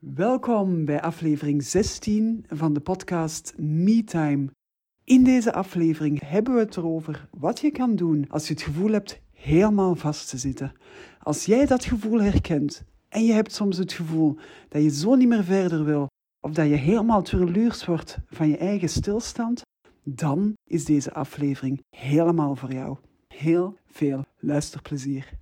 Welkom bij aflevering 16 van de podcast MeTime. In deze aflevering hebben we het erover wat je kan doen als je het gevoel hebt helemaal vast te zitten. Als jij dat gevoel herkent en je hebt soms het gevoel dat je zo niet meer verder wil of dat je helemaal terluurs wordt van je eigen stilstand, dan is deze aflevering helemaal voor jou. Heel veel luisterplezier.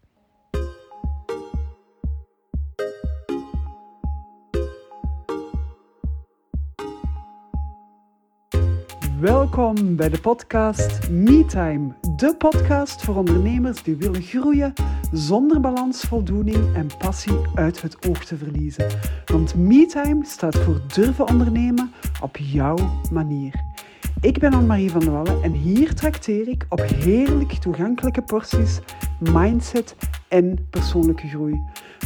Welkom bij de podcast MeTime, de podcast voor ondernemers die willen groeien zonder balans, voldoening en passie uit het oog te verliezen. Want MeTime staat voor durven ondernemen op jouw manier. Ik ben Anne-Marie van der Wallen en hier trakteer ik op heerlijk toegankelijke porties mindset en persoonlijke groei.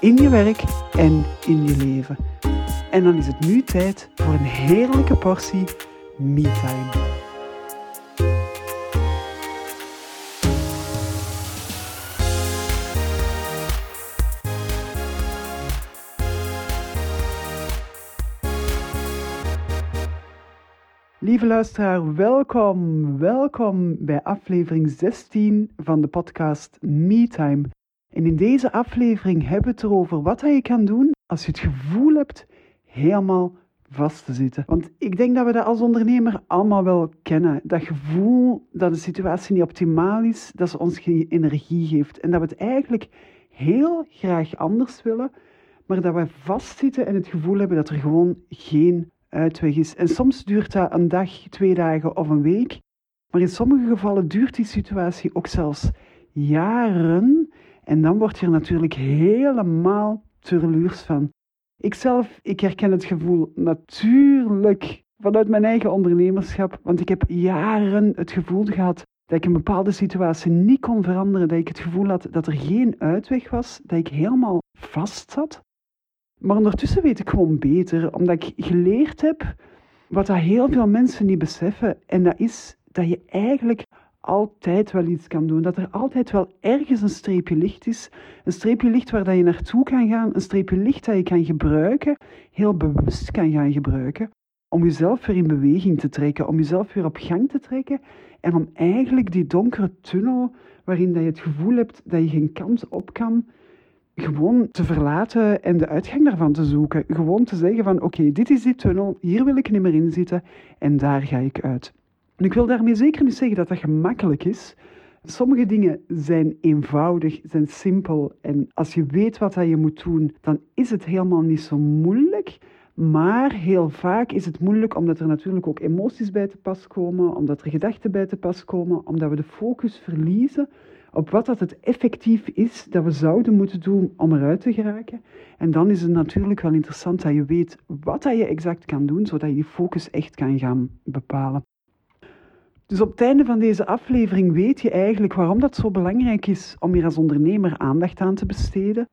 In je werk en in je leven. En dan is het nu tijd voor een heerlijke portie MeTime. Lieve luisteraar, welkom. Welkom bij aflevering 16 van de podcast MeTime. En in deze aflevering hebben we het erover wat je kan doen als je het gevoel hebt helemaal vast te zitten. Want ik denk dat we dat als ondernemer allemaal wel kennen. Dat gevoel dat de situatie niet optimaal is, dat ze ons geen energie geeft. En dat we het eigenlijk heel graag anders willen, maar dat we vastzitten en het gevoel hebben dat er gewoon geen uitweg is. En soms duurt dat een dag, twee dagen of een week. Maar in sommige gevallen duurt die situatie ook zelfs jaren. En dan word je er natuurlijk helemaal terluurs van. Ikzelf, ik herken het gevoel natuurlijk vanuit mijn eigen ondernemerschap. Want ik heb jaren het gevoel gehad dat ik een bepaalde situatie niet kon veranderen. Dat ik het gevoel had dat er geen uitweg was. Dat ik helemaal vast zat. Maar ondertussen weet ik gewoon beter, omdat ik geleerd heb wat dat heel veel mensen niet beseffen. En dat is dat je eigenlijk altijd wel iets kan doen. Dat er altijd wel ergens een streepje licht is. Een streepje licht waar dat je naartoe kan gaan. Een streepje licht dat je kan gebruiken, heel bewust kan gaan gebruiken. Om jezelf weer in beweging te trekken, om jezelf weer op gang te trekken. En om eigenlijk die donkere tunnel waarin dat je het gevoel hebt dat je geen kant op kan, gewoon te verlaten en de uitgang daarvan te zoeken. Gewoon te zeggen van oké, dit is die tunnel, hier wil ik niet meer in zitten en daar ga ik uit. En ik wil daarmee zeker niet zeggen dat dat gemakkelijk is. Sommige dingen zijn eenvoudig, zijn simpel en als je weet wat je moet doen, dan is het helemaal niet zo moeilijk. Maar heel vaak is het moeilijk omdat er natuurlijk ook emoties bij te pas komen, omdat er gedachten bij te pas komen, omdat we de focus verliezen op wat dat het effectief is dat we zouden moeten doen om eruit te geraken. En dan is het natuurlijk wel interessant dat je weet wat dat je exact kan doen, zodat je die focus echt kan gaan bepalen. Dus op het einde van deze aflevering weet je eigenlijk waarom dat zo belangrijk is om hier als ondernemer aandacht aan te besteden.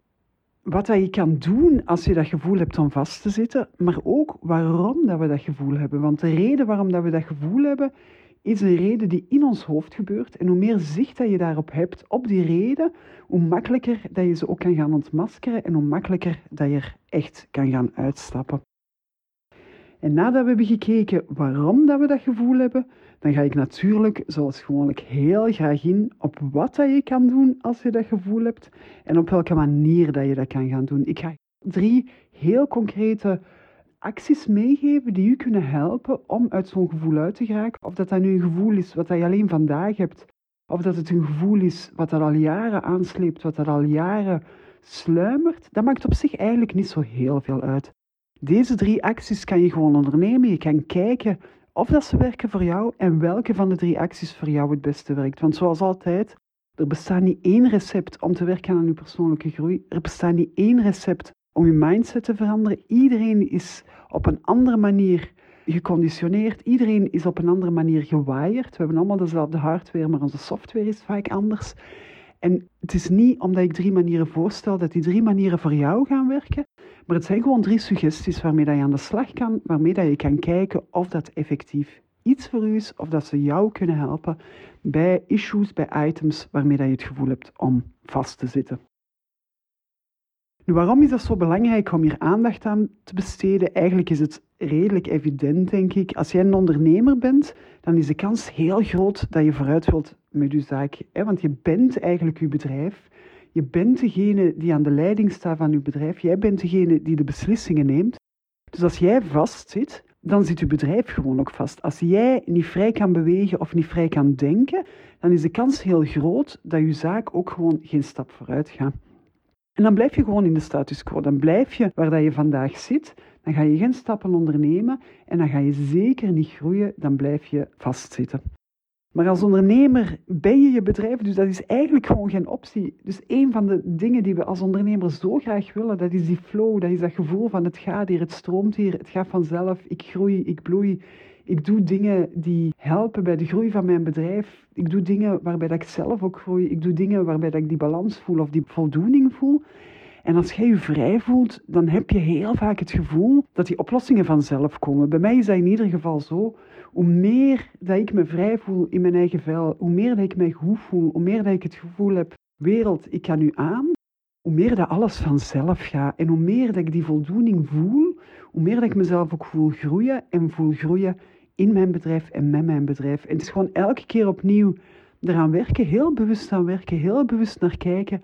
Wat dat je kan doen als je dat gevoel hebt om vast te zitten, maar ook waarom dat we dat gevoel hebben. Want de reden waarom dat we dat gevoel hebben, is een reden die in ons hoofd gebeurt. En hoe meer zicht dat je daarop hebt, op die reden, hoe makkelijker dat je ze ook kan gaan ontmaskeren en hoe makkelijker dat je er echt kan gaan uitstappen. En nadat we hebben gekeken waarom dat we dat gevoel hebben, dan ga ik natuurlijk, zoals gewoonlijk, heel graag in op wat dat je kan doen als je dat gevoel hebt en op welke manier dat je dat kan gaan doen. Ik ga drie heel concrete acties meegeven die u kunnen helpen om uit zo'n gevoel uit te geraken. Of dat dat nu een gevoel is wat je alleen vandaag hebt, of dat het een gevoel is wat dat al jaren aansleept, wat dat al jaren sluimert, dat maakt op zich eigenlijk niet zo heel veel uit. Deze drie acties kan je gewoon ondernemen. Je kan kijken of dat ze werken voor jou en welke van de drie acties voor jou het beste werkt. Want zoals altijd, er bestaat niet één recept om te werken aan je persoonlijke groei. Er bestaat niet één recept om je mindset te veranderen. Iedereen is op een andere manier geconditioneerd. Iedereen is op een andere manier gewired. We hebben allemaal dezelfde hardware, maar onze software is vaak anders. En het is niet omdat ik drie manieren voorstel dat die drie manieren voor jou gaan werken, maar het zijn gewoon drie suggesties waarmee dat je aan de slag kan, waarmee dat je kan kijken of dat effectief iets voor u is of dat ze jou kunnen helpen bij issues, bij items waarmee dat je het gevoel hebt om vast te zitten. Nu, waarom is dat zo belangrijk om hier aandacht aan te besteden? Eigenlijk is het redelijk evident, denk ik. Als jij een ondernemer bent, dan is de kans heel groot dat je vooruit wilt met je zaak. Want je bent eigenlijk je bedrijf. Je bent degene die aan de leiding staat van je bedrijf. Jij bent degene die de beslissingen neemt. Dus als jij vastzit, dan zit je bedrijf gewoon ook vast. Als jij niet vrij kan bewegen of niet vrij kan denken, dan is de kans heel groot dat je zaak ook gewoon geen stap vooruit gaat. En dan blijf je gewoon in de status quo. Dan blijf je waar dat je vandaag zit. Dan ga je geen stappen ondernemen en dan ga je zeker niet groeien. Dan blijf je vastzitten. Maar als ondernemer ben je je bedrijf, dus dat is eigenlijk gewoon geen optie. Dus een van de dingen die we als ondernemer zo graag willen, dat is die flow, dat is dat gevoel van het gaat hier, het stroomt hier, het gaat vanzelf, ik groei, ik bloei. Ik doe dingen die helpen bij de groei van mijn bedrijf. Ik doe dingen waarbij dat ik zelf ook groei. Ik doe dingen waarbij dat ik die balans voel of die voldoening voel. En als jij je vrij voelt, dan heb je heel vaak het gevoel dat die oplossingen vanzelf komen. Bij mij is dat in ieder geval zo. Hoe meer dat ik me vrij voel in mijn eigen vel, hoe meer dat ik mij goed voel, hoe meer dat ik het gevoel heb, wereld, ik kan nu aan, hoe meer dat alles vanzelf gaat. En hoe meer dat ik die voldoening voel, hoe meer dat ik mezelf ook voel groeien en voel groeien in mijn bedrijf en met mijn bedrijf. En het is gewoon elke keer opnieuw eraan werken, heel bewust aan werken, heel bewust naar kijken.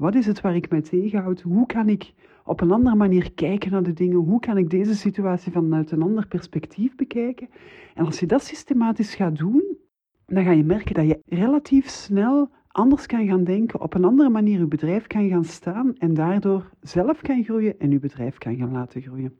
Wat is het waar ik mij tegenhoud? Hoe kan ik op een andere manier kijken naar de dingen? Hoe kan ik deze situatie vanuit een ander perspectief bekijken? En als je dat systematisch gaat doen, dan ga je merken dat je relatief snel anders kan gaan denken, op een andere manier je bedrijf kan gaan staan en daardoor zelf kan groeien en je bedrijf kan gaan laten groeien.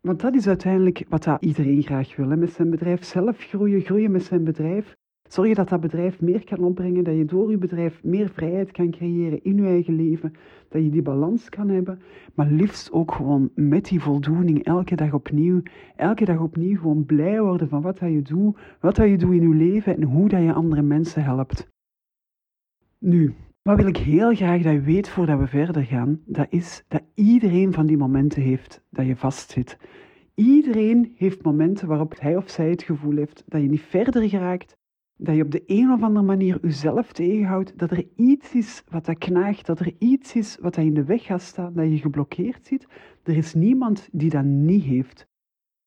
Want dat is uiteindelijk wat dat iedereen graag wil. Met zijn bedrijf zelf groeien, groeien met zijn bedrijf. Zorg dat dat bedrijf meer kan opbrengen, dat je door je bedrijf meer vrijheid kan creëren in je eigen leven, dat je die balans kan hebben, maar liefst ook gewoon met die voldoening elke dag opnieuw, elke dag opnieuw gewoon blij worden van wat dat je doet, wat dat je doet in je leven en hoe dat je andere mensen helpt. Nu, wat wil ik heel graag dat je weet voordat we verder gaan, dat is dat iedereen van die momenten heeft dat je vastzit. Iedereen heeft momenten waarop hij of zij het gevoel heeft dat je niet verder geraakt, dat je op de een of andere manier jezelf tegenhoudt, dat er iets is wat dat knaagt, dat er iets is wat dat in de weg gaat staan, dat je geblokkeerd zit. Er is niemand die dat niet heeft.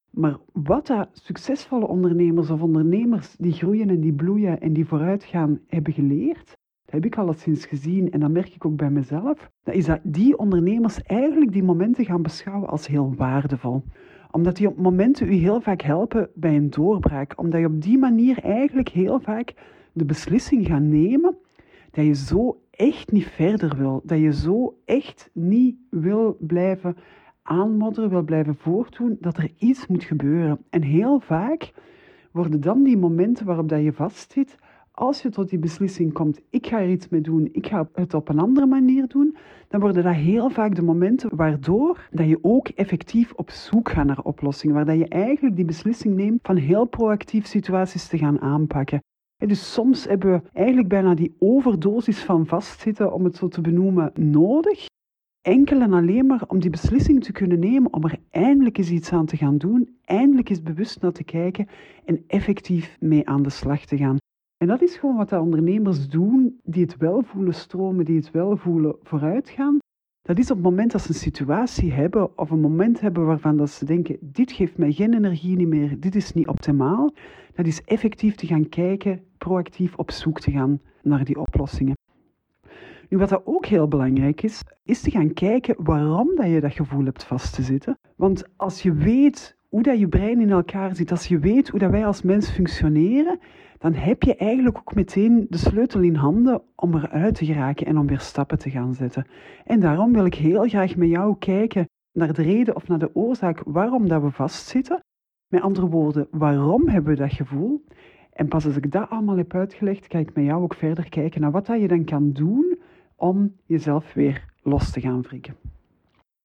Maar wat dat succesvolle ondernemers of ondernemers die groeien en die bloeien en die vooruitgaan hebben geleerd, heb ik al sinds gezien en dat merk ik ook bij mezelf, dat is dat die ondernemers eigenlijk die momenten gaan beschouwen als heel waardevol. Omdat die momenten u heel vaak helpen bij een doorbraak. Omdat je op die manier eigenlijk heel vaak de beslissing gaat nemen dat je zo echt niet verder wil. Dat je zo echt niet wil blijven aanmodderen, wil blijven voortdoen, dat er iets moet gebeuren. En heel vaak worden dan die momenten waarop dat je vastzit als je tot die beslissing komt, ik ga er iets mee doen, ik ga het op een andere manier doen, dan worden dat heel vaak de momenten waardoor dat je ook effectief op zoek gaat naar oplossingen, waar dat je eigenlijk die beslissing neemt van heel proactief situaties te gaan aanpakken. dus soms hebben we eigenlijk bijna die overdosis van vastzitten, om het zo te benoemen, nodig. Enkel en alleen maar om die beslissing te kunnen nemen om er eindelijk eens iets aan te gaan doen, eindelijk eens bewust naar te kijken en effectief mee aan de slag te gaan. En dat is gewoon wat de ondernemers doen die het wel voelen stromen, die het wel voelen vooruitgaan. Dat is op het moment dat ze een situatie hebben of een moment hebben waarvan dat ze denken, dit geeft mij geen energie meer, dit is niet optimaal. Dat is effectief te gaan kijken, proactief op zoek te gaan naar die oplossingen. Nu, wat dat ook heel belangrijk is, is te gaan kijken waarom dat je dat gevoel hebt vast te zitten. Want als je weet hoe dat je brein in elkaar zit, als je weet hoe dat wij als mens functioneren, dan heb je eigenlijk ook meteen de sleutel in handen om eruit te geraken en om weer stappen te gaan zetten. En daarom wil ik heel graag met jou kijken naar de reden of naar de oorzaak waarom dat we vastzitten. Met andere woorden, waarom hebben we dat gevoel? En pas als ik dat allemaal heb uitgelegd, ga ik met jou ook verder kijken naar wat dat je dan kan doen om jezelf weer los te gaan wrikken.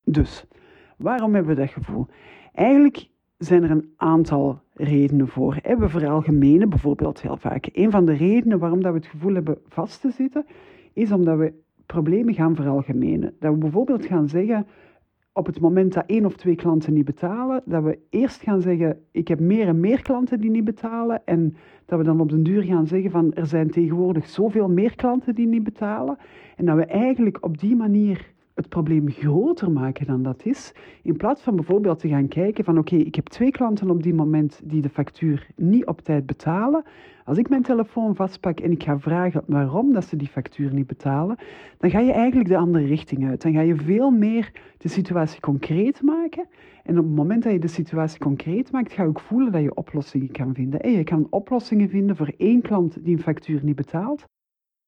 Dus, waarom hebben we dat gevoel? Eigenlijk zijn er een aantal redenen voor. We veralgemenen bijvoorbeeld heel vaak. Een van de redenen waarom dat we het gevoel hebben vast te zitten, is omdat we problemen gaan veralgemenen. Dat we bijvoorbeeld gaan zeggen, op het moment dat één of twee klanten niet betalen, dat we eerst gaan zeggen, ik heb meer en meer klanten die niet betalen. En dat we dan op den duur gaan zeggen van, er zijn tegenwoordig zoveel meer klanten die niet betalen. En dat we eigenlijk op die manier het probleem groter maken dan dat is. In plaats van bijvoorbeeld te gaan kijken van oké, ik heb twee klanten op die moment die de factuur niet op tijd betalen. Als ik mijn telefoon vastpak en ik ga vragen waarom dat ze die factuur niet betalen, dan ga je eigenlijk de andere richting uit. Dan ga je veel meer de situatie concreet maken. En op het moment dat je de situatie concreet maakt, ga je ook voelen dat je oplossingen kan vinden. En je kan oplossingen vinden voor één klant die een factuur niet betaalt.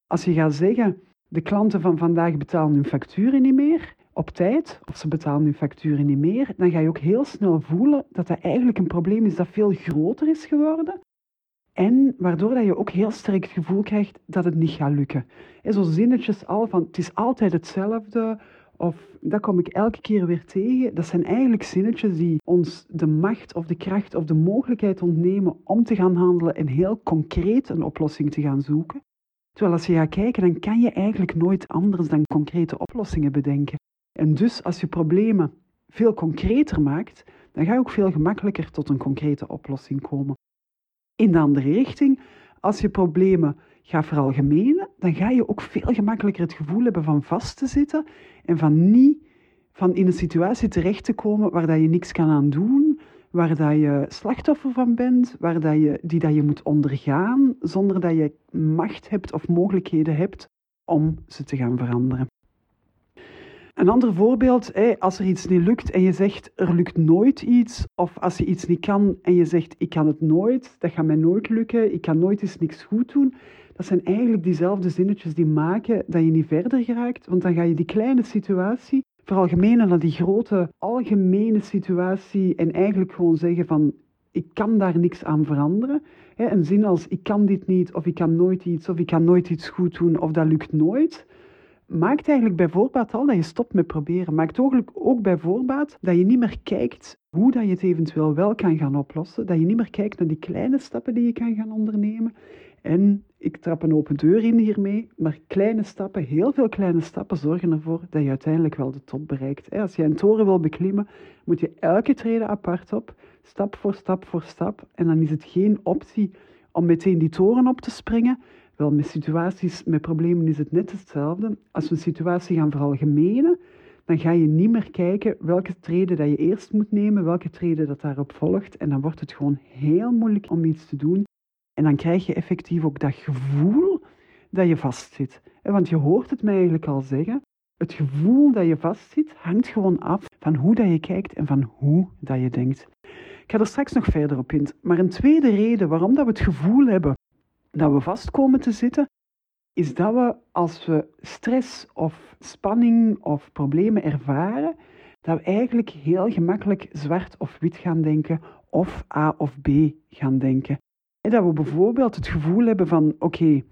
Als je gaat zeggen, de klanten van vandaag betalen hun facturen niet meer op tijd, of ze betalen hun facturen niet meer, dan ga je ook heel snel voelen dat dat eigenlijk een probleem is dat veel groter is geworden. En waardoor dat je ook heel sterk het gevoel krijgt dat het niet gaat lukken. En zo zinnetjes al van het is altijd hetzelfde, of dat kom ik elke keer weer tegen. Dat zijn eigenlijk zinnetjes die ons de macht of de kracht of de mogelijkheid ontnemen om te gaan handelen en heel concreet een oplossing te gaan zoeken. Terwijl als je gaat kijken, dan kan je eigenlijk nooit anders dan concrete oplossingen bedenken. En dus als je problemen veel concreter maakt, dan ga je ook veel gemakkelijker tot een concrete oplossing komen. In de andere richting, als je problemen gaat veralgemenen, dan ga je ook veel gemakkelijker het gevoel hebben van vast te zitten en van niet van in een situatie terecht te komen waar dat je niks kan aan doen, waar dat je slachtoffer van bent, waar dat je, die dat je moet ondergaan, zonder dat je macht hebt of mogelijkheden hebt om ze te gaan veranderen. Een ander voorbeeld, als er iets niet lukt en je zegt er lukt nooit iets, of als je iets niet kan en je zegt ik kan het nooit, dat gaat mij nooit lukken, ik kan nooit eens niks goed doen, dat zijn eigenlijk diezelfde zinnetjes die maken dat je niet verder geraakt, want dan ga je die kleine situatie veralgemenen naar die grote algemene situatie en eigenlijk gewoon zeggen van ik kan daar niks aan veranderen. Een zin als ik kan dit niet of ik kan nooit iets of ik kan nooit iets goed doen of dat lukt nooit. Maakt eigenlijk bij voorbaat al dat je stopt met proberen. Maakt ook, ook bij voorbaat dat je niet meer kijkt hoe dat je het eventueel wel kan gaan oplossen. Dat je niet meer kijkt naar die kleine stappen die je kan gaan ondernemen. En ik trap een open deur in hiermee, maar kleine stappen, heel veel kleine stappen zorgen ervoor dat je uiteindelijk wel de top bereikt. Als je een toren wil beklimmen, moet je elke trede apart op, stap voor stap voor stap. En dan is het geen optie om meteen die toren op te springen. Wel, met situaties, met problemen is het net hetzelfde. Als we een situatie gaan veralgemenen, dan ga je niet meer kijken welke treden dat je eerst moet nemen, welke treden dat daarop volgt. En dan wordt het gewoon heel moeilijk om iets te doen en dan krijg je effectief ook dat gevoel dat je vastzit. Want je hoort het mij eigenlijk al zeggen. Het gevoel dat je vastzit hangt gewoon af van hoe dat je kijkt en van hoe dat je denkt. Ik ga er straks nog verder op in. Maar een tweede reden waarom dat we het gevoel hebben dat we vast komen te zitten, is dat we als we stress of spanning of problemen ervaren, dat we eigenlijk heel gemakkelijk zwart of wit gaan denken of A of B gaan denken. Dat we bijvoorbeeld het gevoel hebben van oké,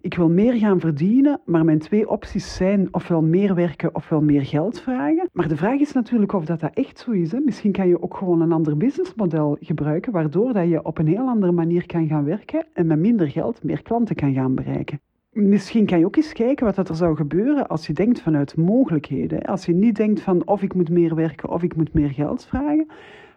ik wil meer gaan verdienen, maar mijn twee opties zijn ofwel meer werken ofwel meer geld vragen. Maar de vraag is natuurlijk of dat, dat echt zo is. Hè? Misschien kan je ook gewoon een ander businessmodel gebruiken, waardoor dat je op een heel andere manier kan gaan werken en met minder geld meer klanten kan gaan bereiken. Misschien kan je ook eens kijken wat er zou gebeuren als je denkt vanuit mogelijkheden. Als je niet denkt van of ik moet meer werken of ik moet meer geld vragen,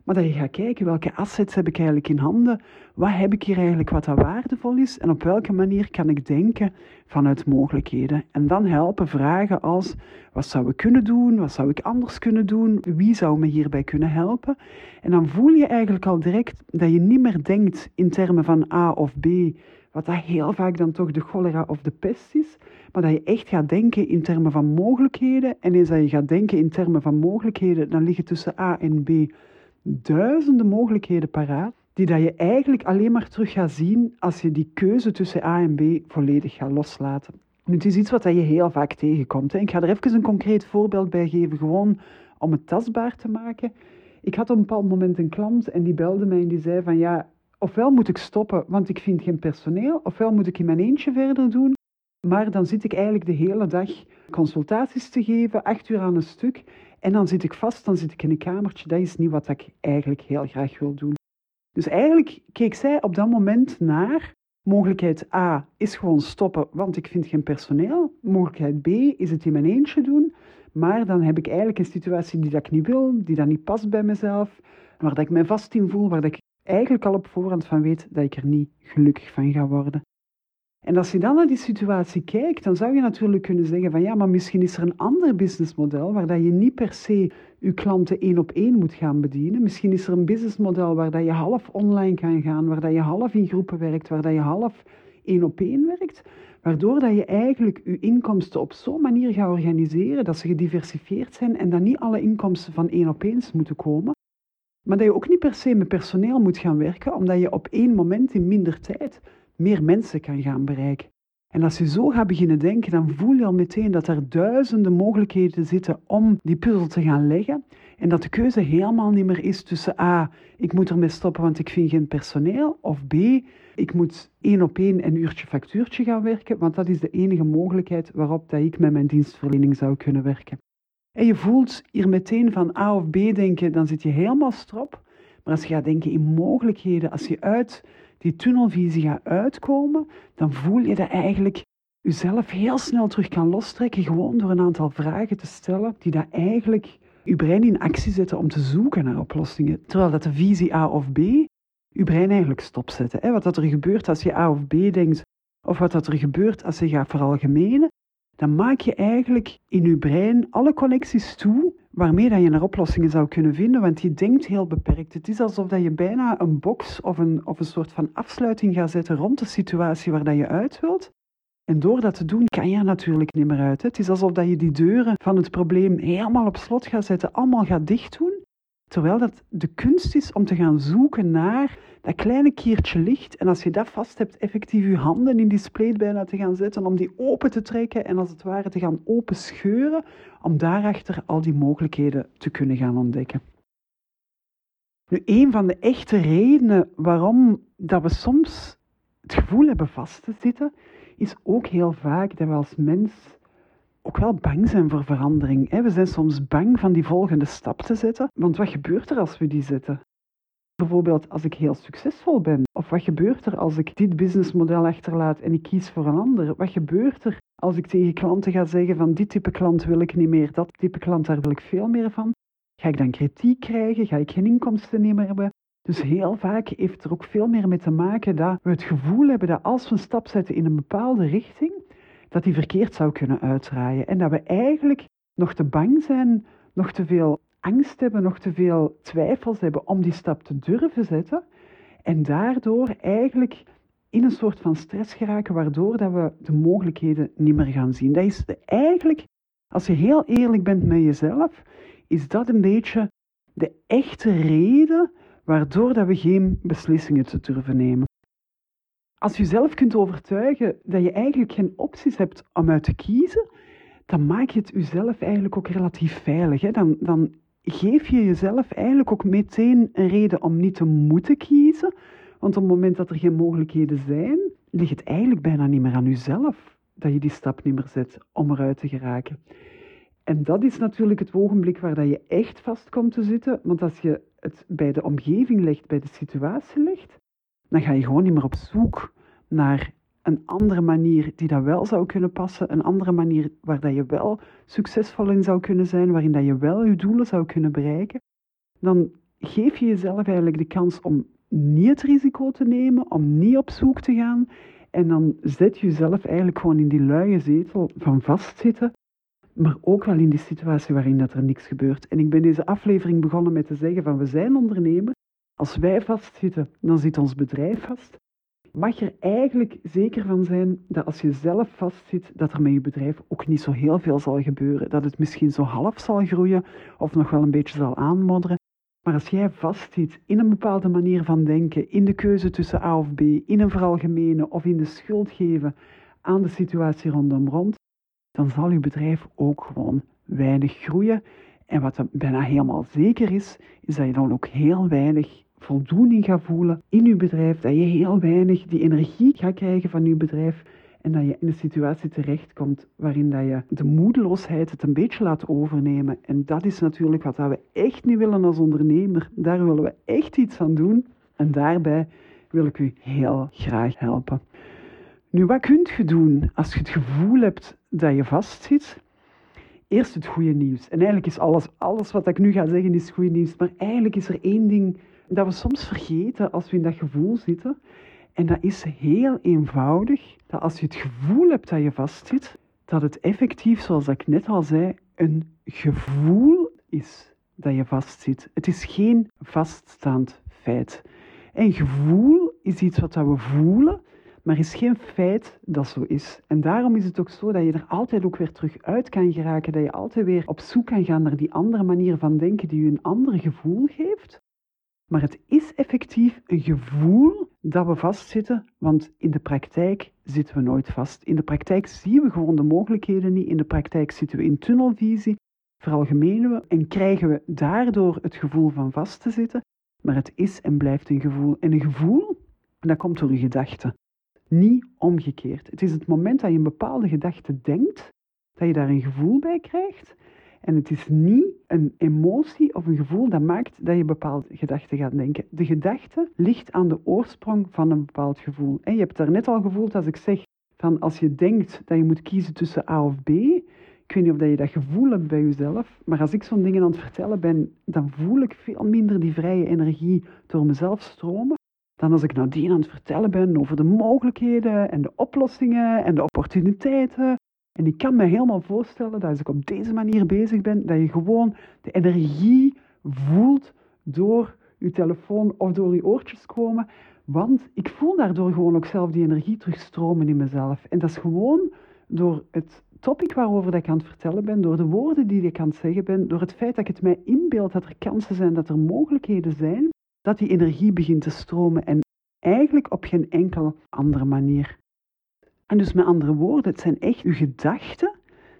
maar dat je gaat kijken welke assets heb ik eigenlijk in handen, wat heb ik hier eigenlijk wat dat waardevol is en op welke manier kan ik denken vanuit mogelijkheden. En dan helpen vragen als wat zou ik kunnen doen, wat zou ik anders kunnen doen, wie zou me hierbij kunnen helpen. En dan voel je eigenlijk al direct dat je niet meer denkt in termen van A of B, wat dat heel vaak dan toch de cholera of de pest is, maar dat je echt gaat denken in termen van mogelijkheden. En eens dat je gaat denken in termen van mogelijkheden, dan liggen tussen A en B duizenden mogelijkheden paraat, die dat je eigenlijk alleen maar terug gaat zien als je die keuze tussen A en B volledig gaat loslaten. Nu, het is iets wat je heel vaak tegenkomt. Hè. Ik ga er even een concreet voorbeeld bij geven, gewoon om het tastbaar te maken. Ik had op een bepaald moment een klant en die belde mij en die zei van ja, ofwel moet ik stoppen, want ik vind geen personeel, ofwel moet ik in mijn eentje verder doen, maar dan zit ik eigenlijk de hele dag consultaties te geven, acht uur aan een stuk. En dan zit ik vast, dan zit ik in een kamertje. Dat is niet wat ik eigenlijk heel graag wil doen. Dus eigenlijk keek zij op dat moment naar mogelijkheid A is gewoon stoppen, want ik vind geen personeel. Mogelijkheid B is het in mijn eentje doen, maar dan heb ik eigenlijk een situatie die dat ik niet wil, die dat niet past bij mezelf, waar dat ik mij vast in voel, waar dat ik eigenlijk al op voorhand van weet dat ik er niet gelukkig van ga worden. En als je dan naar die situatie kijkt, dan zou je natuurlijk kunnen zeggen van ja, maar misschien is er een ander businessmodel waar dat je niet per se je klanten één op één moet gaan bedienen. Misschien is er een businessmodel waar dat je half online kan gaan, waar dat je half in groepen werkt, waar dat je half één op één werkt, waardoor dat je eigenlijk je inkomsten op zo'n manier gaat organiseren dat ze gediversifieerd zijn en dat niet alle inkomsten van één op één moeten komen. Maar dat je ook niet per se met personeel moet gaan werken, omdat je op één moment in minder tijd meer mensen kan gaan bereiken. En als je zo gaat beginnen denken, dan voel je al meteen dat er duizenden mogelijkheden zitten om die puzzel te gaan leggen. En dat de keuze helemaal niet meer is tussen A, ik moet ermee stoppen want ik vind geen personeel, of B, ik moet één op één een uurtje factuurtje gaan werken, want dat is de enige mogelijkheid waarop dat ik met mijn dienstverlening zou kunnen werken. En je voelt hier meteen van A of B denken, dan zit je helemaal strop. Maar als je gaat denken in mogelijkheden, als je uit die tunnelvisie gaat uitkomen, dan voel je dat eigenlijk jezelf heel snel terug kan lostrekken, gewoon door een aantal vragen te stellen die dat eigenlijk je brein in actie zetten om te zoeken naar oplossingen. Terwijl dat de visie A of B je brein eigenlijk stopzetten. Hè? Wat dat er gebeurt als je A of B denkt, of wat dat er gebeurt als je gaat veralgemenen, dan maak je eigenlijk in je brein alle connecties toe waarmee dat je naar oplossingen zou kunnen vinden, want je denkt heel beperkt. Het is alsof dat je bijna een box of een, of een soort van afsluiting gaat zetten rond de situatie waar dat je uit wilt. En door dat te doen kan je er natuurlijk niet meer uit. Het is alsof dat je die deuren van het probleem helemaal op slot gaat zetten, allemaal gaat dicht doen. Terwijl dat de kunst is om te gaan zoeken naar dat kleine kiertje licht. En als je dat vast hebt, effectief je handen in die spleet bijna te gaan zetten, om die open te trekken en als het ware te gaan open scheuren, om daarachter al die mogelijkheden te kunnen gaan ontdekken. Nu, een van de echte redenen waarom dat we soms het gevoel hebben vast te zitten, is ook heel vaak dat we als mens ook wel bang zijn voor verandering. We zijn soms bang van die volgende stap te zetten, want wat gebeurt er als we die zetten? Bijvoorbeeld als ik heel succesvol ben, of wat gebeurt er als ik dit businessmodel achterlaat en ik kies voor een ander? Wat gebeurt er als ik tegen klanten ga zeggen van dit type klant wil ik niet meer, dat type klant daar wil ik veel meer van? Ga ik dan kritiek krijgen? Ga ik geen inkomsten meer hebben? Dus heel vaak heeft er ook veel meer mee te maken dat we het gevoel hebben dat als we een stap zetten in een bepaalde richting, dat die verkeerd zou kunnen uitdraaien. En dat we eigenlijk nog te bang zijn, nog te veel angst hebben, nog te veel twijfels hebben om die stap te durven zetten. En daardoor eigenlijk in een soort van stress geraken, waardoor dat we de mogelijkheden niet meer gaan zien. Dat is eigenlijk, als je heel eerlijk bent met jezelf, is dat een beetje de echte reden waardoor dat we geen beslissingen te durven nemen. Als je jezelf kunt overtuigen dat je eigenlijk geen opties hebt om uit te kiezen, dan maak je het jezelf eigenlijk ook relatief veilig. Hè? Dan, dan geef je jezelf eigenlijk ook meteen een reden om niet te moeten kiezen. Want op het moment dat er geen mogelijkheden zijn, ligt het eigenlijk bijna niet meer aan jezelf dat je die stap niet meer zet om eruit te geraken. En dat is natuurlijk het ogenblik waar dat je echt vast komt te zitten. Want als je het bij de omgeving legt, bij de situatie legt, dan ga je gewoon niet meer op zoek naar een andere manier die dat wel zou kunnen passen, een andere manier waar dat je wel succesvol in zou kunnen zijn, waarin dat je wel je doelen zou kunnen bereiken, dan geef je jezelf eigenlijk de kans om niet het risico te nemen, om niet op zoek te gaan. En dan zet je jezelf eigenlijk gewoon in die luie zetel van vastzitten, maar ook wel in die situatie waarin dat er niks gebeurt. En ik ben deze aflevering begonnen met te zeggen van we zijn ondernemer. Als wij vastzitten, dan zit ons bedrijf vast mag er eigenlijk zeker van zijn dat als je zelf vastzit, dat er met je bedrijf ook niet zo heel veel zal gebeuren. Dat het misschien zo half zal groeien of nog wel een beetje zal aanmodderen. Maar als jij vastzit in een bepaalde manier van denken, in de keuze tussen A of B, in een veralgemenen of in de schuld geven aan de situatie rondom rond, dan zal je bedrijf ook gewoon weinig groeien. En wat bijna helemaal zeker is, is dat je dan ook heel weinig voldoening gaat voelen in je bedrijf, dat je heel weinig die energie gaat krijgen van je bedrijf en dat je in een situatie terechtkomt waarin dat je de moedeloosheid het een beetje laat overnemen. En dat is natuurlijk wat we echt niet willen als ondernemer. Daar willen we echt iets aan doen. En daarbij wil ik u heel graag helpen. Nu, wat kunt je doen als je het gevoel hebt dat je vastzit? Eerst het goede nieuws. En eigenlijk is alles, alles wat ik nu ga zeggen, is goed nieuws. Maar eigenlijk is er één ding dat we soms vergeten als we in dat gevoel zitten. En dat is heel eenvoudig, dat als je het gevoel hebt dat je vastzit, dat het effectief, zoals ik net al zei, een gevoel is dat je vastzit. Het is geen vaststaand feit. En gevoel is iets wat we voelen, maar is geen feit dat zo is. En daarom is het ook zo dat je er altijd ook weer terug uit kan geraken, dat je altijd weer op zoek kan gaan naar die andere manier van denken die je een ander gevoel geeft. Maar het is effectief een gevoel dat we vastzitten, want in de praktijk zitten we nooit vast. In de praktijk zien we gewoon de mogelijkheden niet. In de praktijk zitten we in tunnelvisie, veralgemenen we en krijgen we daardoor het gevoel van vast te zitten. Maar het is en blijft een gevoel. En een gevoel, dat komt door je gedachten. Niet omgekeerd. Het is het moment dat je een bepaalde gedachte denkt, dat je daar een gevoel bij krijgt. En het is niet een emotie of een gevoel dat maakt dat je bepaalde gedachten gaat denken. De gedachte ligt aan de oorsprong van een bepaald gevoel. En je hebt daar net al gevoeld als ik zeg van als je denkt dat je moet kiezen tussen A of B. Ik weet niet of je dat gevoel hebt bij jezelf, maar als ik zo'n dingen aan het vertellen ben, dan voel ik veel minder die vrije energie door mezelf stromen dan als ik nadien aan het vertellen ben over de mogelijkheden en de oplossingen en de opportuniteiten en ik kan me helemaal voorstellen dat als ik op deze manier bezig ben, dat je gewoon de energie voelt door je telefoon of door je oortjes komen. Want ik voel daardoor gewoon ook zelf die energie terugstromen in mezelf. En dat is gewoon door het topic waarover dat ik aan het vertellen ben, door de woorden die ik aan het zeggen ben, door het feit dat ik het mij inbeeld dat er kansen zijn, dat er mogelijkheden zijn, dat die energie begint te stromen. En eigenlijk op geen enkele andere manier. En dus met andere woorden, het zijn echt je gedachten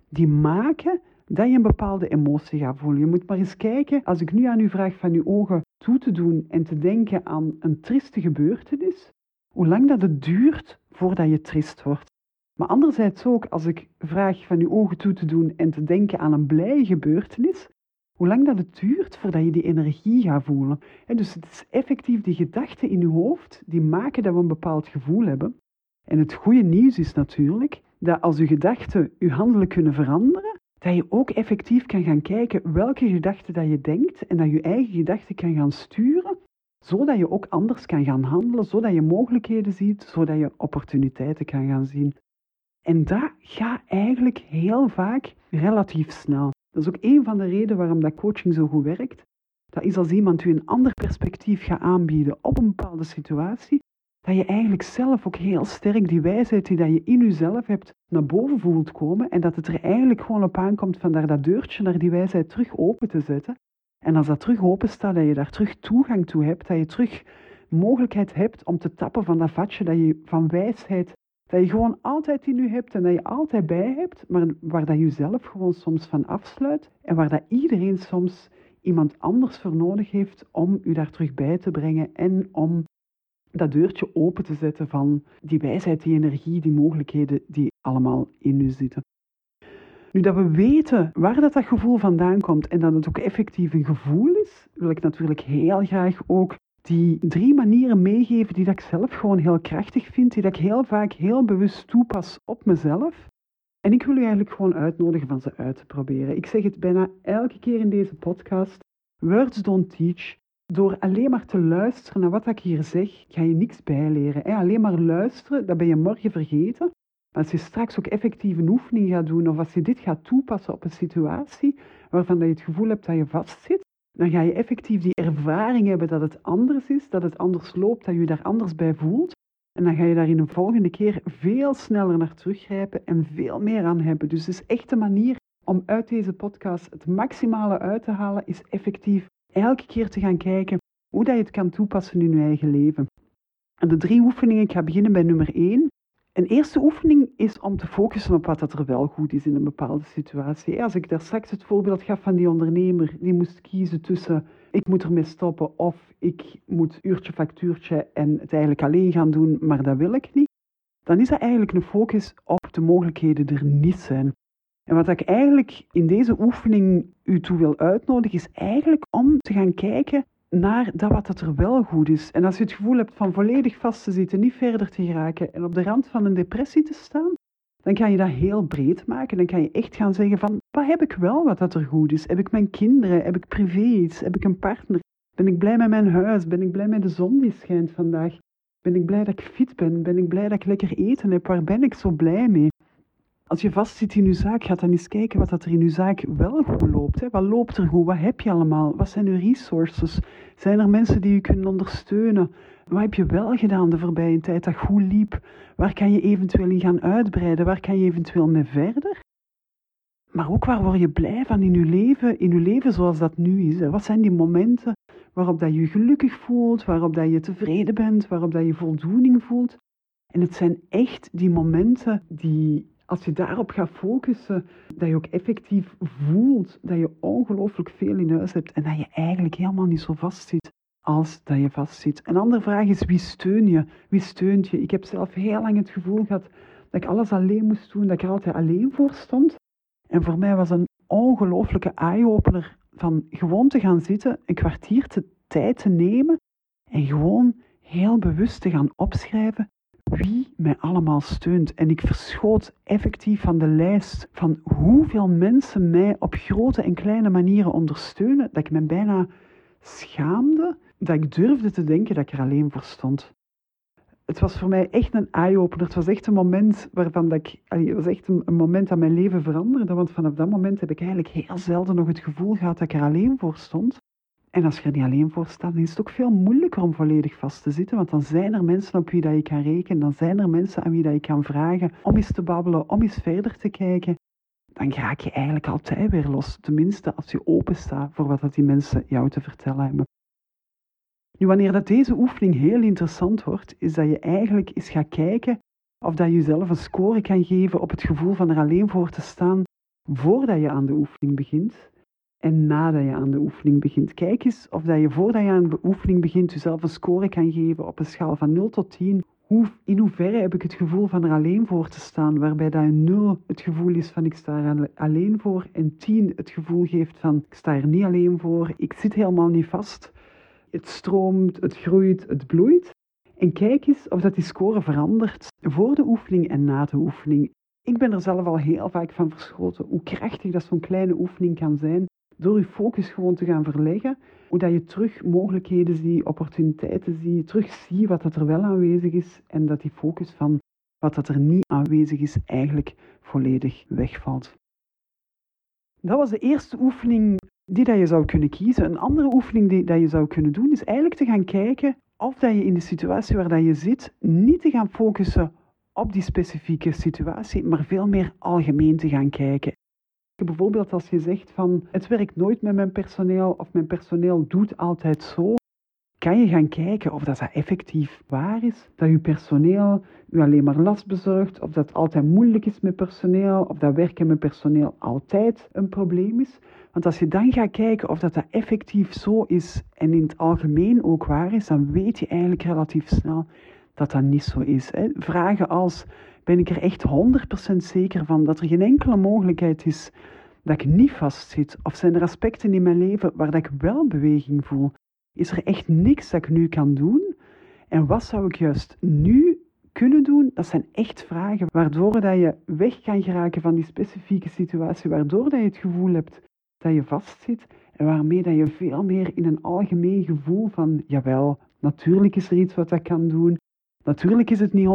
die maken dat je een bepaalde emotie gaat voelen. Je moet maar eens kijken, als ik nu aan u vraag van uw ogen toe te doen en te denken aan een trieste gebeurtenis, hoe lang dat het duurt voordat je trist wordt. Maar anderzijds ook, als ik vraag van uw ogen toe te doen en te denken aan een blije gebeurtenis, hoe lang dat het duurt voordat je die energie gaat voelen. dus het is effectief die gedachten in je hoofd die maken dat we een bepaald gevoel hebben. En het goede nieuws is natuurlijk dat als je gedachten je handelen kunnen veranderen, dat je ook effectief kan gaan kijken welke gedachten dat je denkt en dat je eigen gedachten kan gaan sturen, zodat je ook anders kan gaan handelen, zodat je mogelijkheden ziet, zodat je opportuniteiten kan gaan zien. En dat gaat eigenlijk heel vaak relatief snel. Dat is ook een van de redenen waarom dat coaching zo goed werkt. Dat is als iemand u een ander perspectief gaat aanbieden op een bepaalde situatie, dat je eigenlijk zelf ook heel sterk die wijsheid die dat je in jezelf hebt naar boven voelt komen en dat het er eigenlijk gewoon op aankomt van daar dat deurtje naar die wijsheid terug open te zetten. En als dat terug open staat, dat je daar terug toegang toe hebt, dat je terug mogelijkheid hebt om te tappen van dat vatje dat je van wijsheid, dat je gewoon altijd in je hebt en dat je altijd bij hebt, maar waar dat je zelf gewoon soms van afsluit en waar dat iedereen soms iemand anders voor nodig heeft om u daar terug bij te brengen en om dat deurtje open te zetten van die wijsheid, die energie, die mogelijkheden die allemaal in u zitten. Nu dat we weten waar dat, dat gevoel vandaan komt en dat het ook effectief een gevoel is, wil ik natuurlijk heel graag ook die drie manieren meegeven die dat ik zelf gewoon heel krachtig vind, die dat ik heel vaak heel bewust toepas op mezelf. En ik wil u eigenlijk gewoon uitnodigen van ze uit te proberen. Ik zeg het bijna elke keer in deze podcast. Words don't teach. Door alleen maar te luisteren naar wat ik hier zeg, ga je niks bijleren. Alleen maar luisteren, dat ben je morgen vergeten. Maar als je straks ook effectief een oefening gaat doen, of als je dit gaat toepassen op een situatie waarvan je het gevoel hebt dat je vastzit, dan ga je effectief die ervaring hebben dat het anders is, dat het anders loopt, dat je je daar anders bij voelt. En dan ga je daar in een volgende keer veel sneller naar teruggrijpen en veel meer aan hebben. Dus het is echt een manier om uit deze podcast het maximale uit te halen, is effectief elke keer te gaan kijken hoe dat je het kan toepassen in je eigen leven. En de drie oefeningen, ik ga beginnen bij nummer één. Een eerste oefening is om te focussen op wat er wel goed is in een bepaalde situatie. Als ik daar straks het voorbeeld gaf van die ondernemer die moest kiezen tussen ik moet ermee stoppen of ik moet uurtje factuurtje en het eigenlijk alleen gaan doen, maar dat wil ik niet. dan is dat eigenlijk een focus op de mogelijkheden er niet zijn. En wat ik eigenlijk in deze oefening u toe wil uitnodigen, is eigenlijk om te gaan kijken naar dat wat er wel goed is. En als je het gevoel hebt van volledig vast te zitten, niet verder te geraken en op de rand van een depressie te staan, dan kan je dat heel breed maken. Dan kan je echt gaan zeggen van, wat heb ik wel wat dat er goed is? Heb ik mijn kinderen? Heb ik privé iets? Heb ik een partner? Ben ik blij met mijn huis? Ben ik blij met de zon die schijnt vandaag? Ben ik blij dat ik fit ben? Ben ik blij dat ik lekker eten heb? Waar ben ik zo blij mee? Als je vastzit in je zaak, ga dan eens kijken wat er in je zaak wel goed loopt. Hè. Wat loopt er goed? Wat heb je allemaal? Wat zijn je resources? Zijn er mensen die je kunnen ondersteunen? Wat heb je wel gedaan de voorbije tijd dat goed liep? Waar kan je eventueel in gaan uitbreiden? Waar kan je eventueel mee verder? Maar ook waar word je blij van in je leven, in je leven zoals dat nu is? Wat zijn die momenten waarop dat je gelukkig voelt, waarop dat je tevreden bent, waarop dat je voldoening voelt? En het zijn echt die momenten die, als je daarop gaat focussen, dat je ook effectief voelt dat je ongelooflijk veel in huis hebt en dat je eigenlijk helemaal niet zo vast zit als dat je vastzit. Een andere vraag is, wie steun je? Wie steunt je? Ik heb zelf heel lang het gevoel gehad dat ik alles alleen moest doen, dat ik er altijd alleen voor stond. En voor mij was een ongelooflijke eye-opener van gewoon te gaan zitten, een kwartier te tijd te nemen en gewoon heel bewust te gaan opschrijven wie mij allemaal steunt. En ik verschoot effectief van de lijst van hoeveel mensen mij op grote en kleine manieren ondersteunen, dat ik me bijna schaamde dat ik durfde te denken dat ik er alleen voor stond. Het was voor mij echt een eye-opener. Het was echt een moment waarvan dat ik, het was echt een, een, moment dat mijn leven veranderde. Want vanaf dat moment heb ik eigenlijk heel zelden nog het gevoel gehad dat ik er alleen voor stond. En als je er niet alleen voor staat, is het ook veel moeilijker om volledig vast te zitten. Want dan zijn er mensen op wie dat je kan rekenen. Dan zijn er mensen aan wie dat je kan vragen om eens te babbelen, om eens verder te kijken. Dan raak je eigenlijk altijd weer los. Tenminste, als je open staat voor wat dat die mensen jou te vertellen hebben. Nu, wanneer dat deze oefening heel interessant wordt, is dat je eigenlijk eens gaat kijken of dat je jezelf een score kan geven op het gevoel van er alleen voor te staan voordat je aan de oefening begint en nadat je aan de oefening begint. Kijk eens of dat je voordat je aan de oefening begint jezelf een score kan geven op een schaal van 0 tot 10. Hoe, in hoeverre heb ik het gevoel van er alleen voor te staan, waarbij dat 0 het gevoel is van ik sta er alleen voor en 10 het gevoel geeft van ik sta er niet alleen voor, ik zit helemaal niet vast. Het stroomt, het groeit, het bloeit. En kijk eens of dat die score verandert voor de oefening en na de oefening. Ik ben er zelf al heel vaak van verschoten hoe krachtig dat zo'n kleine oefening kan zijn door je focus gewoon te gaan verleggen, hoe je terug mogelijkheden ziet, opportuniteiten ziet, terug ziet wat dat er wel aanwezig is en dat die focus van wat dat er niet aanwezig is eigenlijk volledig wegvalt. Dat was de eerste oefening die dat je zou kunnen kiezen. Een andere oefening die dat je zou kunnen doen is eigenlijk te gaan kijken of dat je in de situatie waar dat je zit niet te gaan focussen op die specifieke situatie, maar veel meer algemeen te gaan kijken. Bijvoorbeeld als je zegt van het werkt nooit met mijn personeel of mijn personeel doet altijd zo, kan je gaan kijken of dat, dat effectief waar is. Dat je personeel u alleen maar last bezorgt, of dat het altijd moeilijk is met personeel, of dat werken met personeel altijd een probleem is. Want als je dan gaat kijken of dat, dat effectief zo is en in het algemeen ook waar is, dan weet je eigenlijk relatief snel dat dat niet zo is. Hè. Vragen als, ben ik er echt 100% zeker van dat er geen enkele mogelijkheid is dat ik niet vastzit? Of zijn er aspecten in mijn leven waar dat ik wel beweging voel? Is er echt niks dat ik nu kan doen? En wat zou ik juist nu kunnen doen? Dat zijn echt vragen waardoor dat je weg kan geraken van die specifieke situatie, waardoor dat je het gevoel hebt dat je vastzit en waarmee dat je veel meer in een algemeen gevoel van, jawel, natuurlijk is er iets wat ik kan doen. Natuurlijk is het niet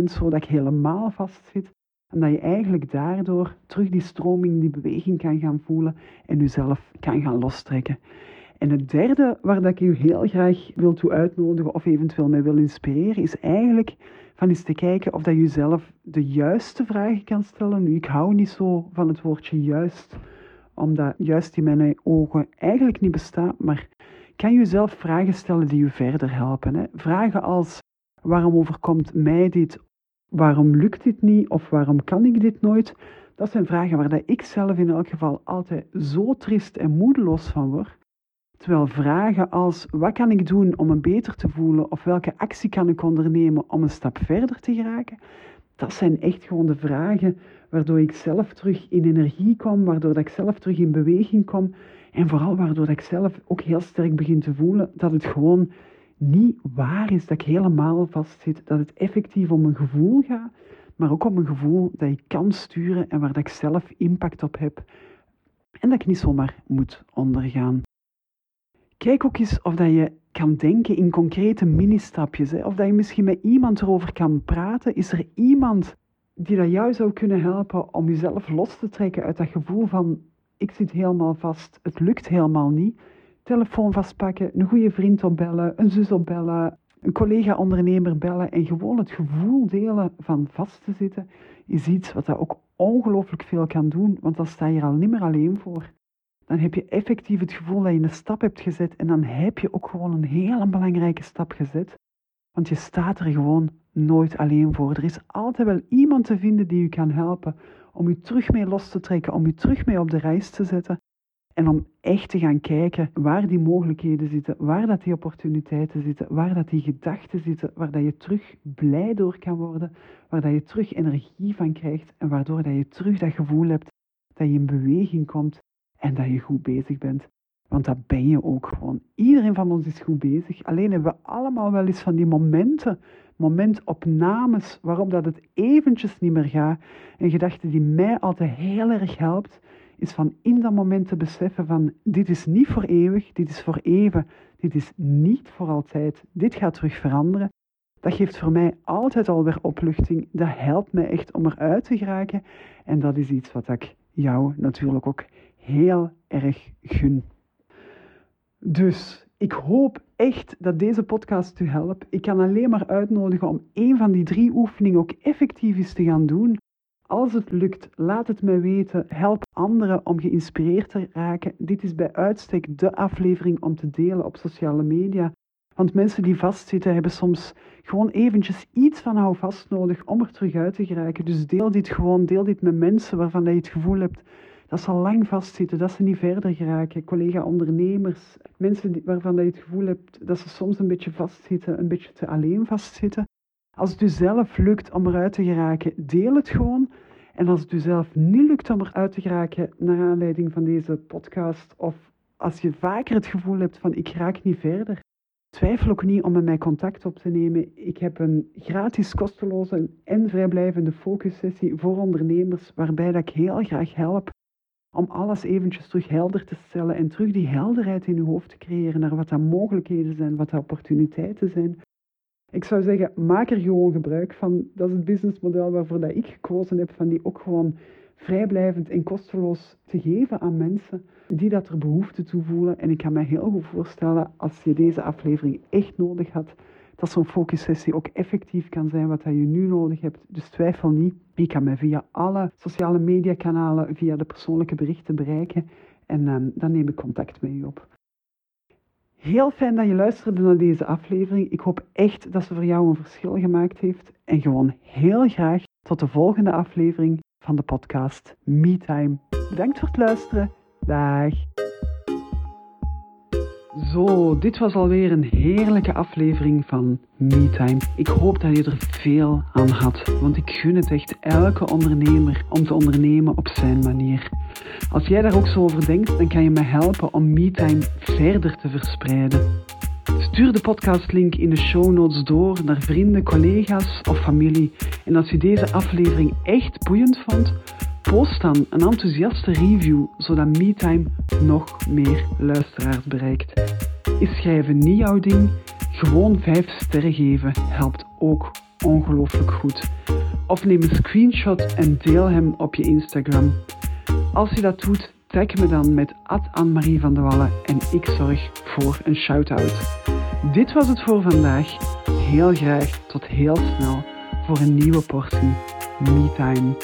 100% zo dat ik helemaal vastzit. En dat je eigenlijk daardoor terug die stroming, die beweging kan gaan voelen en jezelf kan gaan lostrekken. En het derde waar dat ik u heel graag wil toe uitnodigen of eventueel mij wil inspireren, is eigenlijk van eens te kijken of dat je jezelf de juiste vragen kan stellen. Nu, ik hou niet zo van het woordje juist, omdat juist in mijn ogen eigenlijk niet bestaat, maar kan je jezelf vragen stellen die je verder helpen. Hè? Vragen als, waarom overkomt mij dit? Waarom lukt dit niet? Of waarom kan ik dit nooit? Dat zijn vragen waar dat ik zelf in elk geval altijd zo trist en moedeloos van word Terwijl vragen als wat kan ik doen om me beter te voelen of welke actie kan ik ondernemen om een stap verder te geraken, dat zijn echt gewoon de vragen waardoor ik zelf terug in energie kom, waardoor ik zelf terug in beweging kom en vooral waardoor ik zelf ook heel sterk begin te voelen dat het gewoon niet waar is dat ik helemaal vastzit, dat het effectief om een gevoel gaat, maar ook om een gevoel dat ik kan sturen en waar dat ik zelf impact op heb en dat ik niet zomaar moet ondergaan. Kijk ook eens of dat je kan denken in concrete mini-stapjes. Of dat je misschien met iemand erover kan praten. Is er iemand die dat jou zou kunnen helpen om jezelf los te trekken uit dat gevoel van ik zit helemaal vast, het lukt helemaal niet. Telefoon vastpakken, een goede vriend opbellen, een zus opbellen, een collega-ondernemer bellen en gewoon het gevoel delen van vast te zitten, is iets wat dat ook ongelooflijk veel kan doen, want dan sta je er al niet meer alleen voor dan heb je effectief het gevoel dat je een stap hebt gezet en dan heb je ook gewoon een hele belangrijke stap gezet. Want je staat er gewoon nooit alleen voor. Er is altijd wel iemand te vinden die je kan helpen om je terug mee los te trekken, om je terug mee op de reis te zetten en om echt te gaan kijken waar die mogelijkheden zitten, waar dat die opportuniteiten zitten, waar dat die gedachten zitten, waar dat je terug blij door kan worden, waar dat je terug energie van krijgt en waardoor dat je terug dat gevoel hebt dat je in beweging komt en dat je goed bezig bent. Want dat ben je ook gewoon. Iedereen van ons is goed bezig. Alleen hebben we allemaal wel eens van die momenten, momentopnames waarop dat het eventjes niet meer gaat. Een gedachte die mij altijd heel erg helpt, is van in dat moment te beseffen van dit is niet voor eeuwig, dit is voor even, dit is niet voor altijd, dit gaat terug veranderen. Dat geeft voor mij altijd alweer opluchting. Dat helpt mij echt om eruit te geraken. En dat is iets wat ik jou natuurlijk ook heel erg gun. Dus ik hoop echt dat deze podcast u helpt. Ik kan alleen maar uitnodigen om een van die drie oefeningen ook effectief eens te gaan doen. Als het lukt, laat het mij weten. Help anderen om geïnspireerd te raken. Dit is bij uitstek de aflevering om te delen op sociale media. Want mensen die vastzitten hebben soms gewoon eventjes iets van houvast nodig om er terug uit te geraken. Dus deel dit gewoon, deel dit met mensen waarvan je het gevoel hebt dat ze al lang vastzitten, dat ze niet verder geraken. Collega-ondernemers, mensen waarvan je het gevoel hebt dat ze soms een beetje vastzitten, een beetje te alleen vastzitten. Als het u zelf lukt om eruit te geraken, deel het gewoon. En als het u zelf niet lukt om eruit te geraken, naar aanleiding van deze podcast, of als je vaker het gevoel hebt van ik raak niet verder, twijfel ook niet om met mij contact op te nemen. Ik heb een gratis, kosteloze en vrijblijvende focussessie voor ondernemers, waarbij dat ik heel graag help om alles eventjes terug helder te stellen en terug die helderheid in uw hoofd te creëren naar wat dat mogelijkheden zijn, wat dat opportuniteiten zijn. Ik zou zeggen, maak er gewoon gebruik van. Dat is het businessmodel waarvoor dat ik gekozen heb, van die ook gewoon vrijblijvend en kosteloos te geven aan mensen die dat er behoefte toe voelen. En ik kan me heel goed voorstellen, als je deze aflevering echt nodig had, dat zo'n focussessie ook effectief kan zijn wat je nu nodig hebt. Dus twijfel niet. Je kan mij via alle sociale mediakanalen, via de persoonlijke berichten bereiken. En ehm, dan neem ik contact met u op. Heel fijn dat je luisterde naar deze aflevering. Ik hoop echt dat ze voor jou een verschil gemaakt heeft. En gewoon heel graag tot de volgende aflevering van de podcast MeTime. Bedankt voor het luisteren. Dag. Zo, dit was alweer een heerlijke aflevering van MeTime. Ik hoop dat je er veel aan had, want ik gun het echt elke ondernemer om te ondernemen op zijn manier. Als jij daar ook zo over denkt, dan kan je me helpen om MeTime verder te verspreiden. Stuur de podcastlink in de show notes door naar vrienden, collega's of familie. En als je deze aflevering echt boeiend vond, Post dan een enthousiaste review, zodat MeTime nog meer luisteraars bereikt. Is schrijven niet jouw ding? Gewoon 5 sterren geven helpt ook ongelooflijk goed. Of neem een screenshot en deel hem op je Instagram. Als je dat doet, tag me dan met Anne-Marie van de Wallen en ik zorg voor een shout-out. Dit was het voor vandaag. Heel graag tot heel snel voor een nieuwe portie MeTime.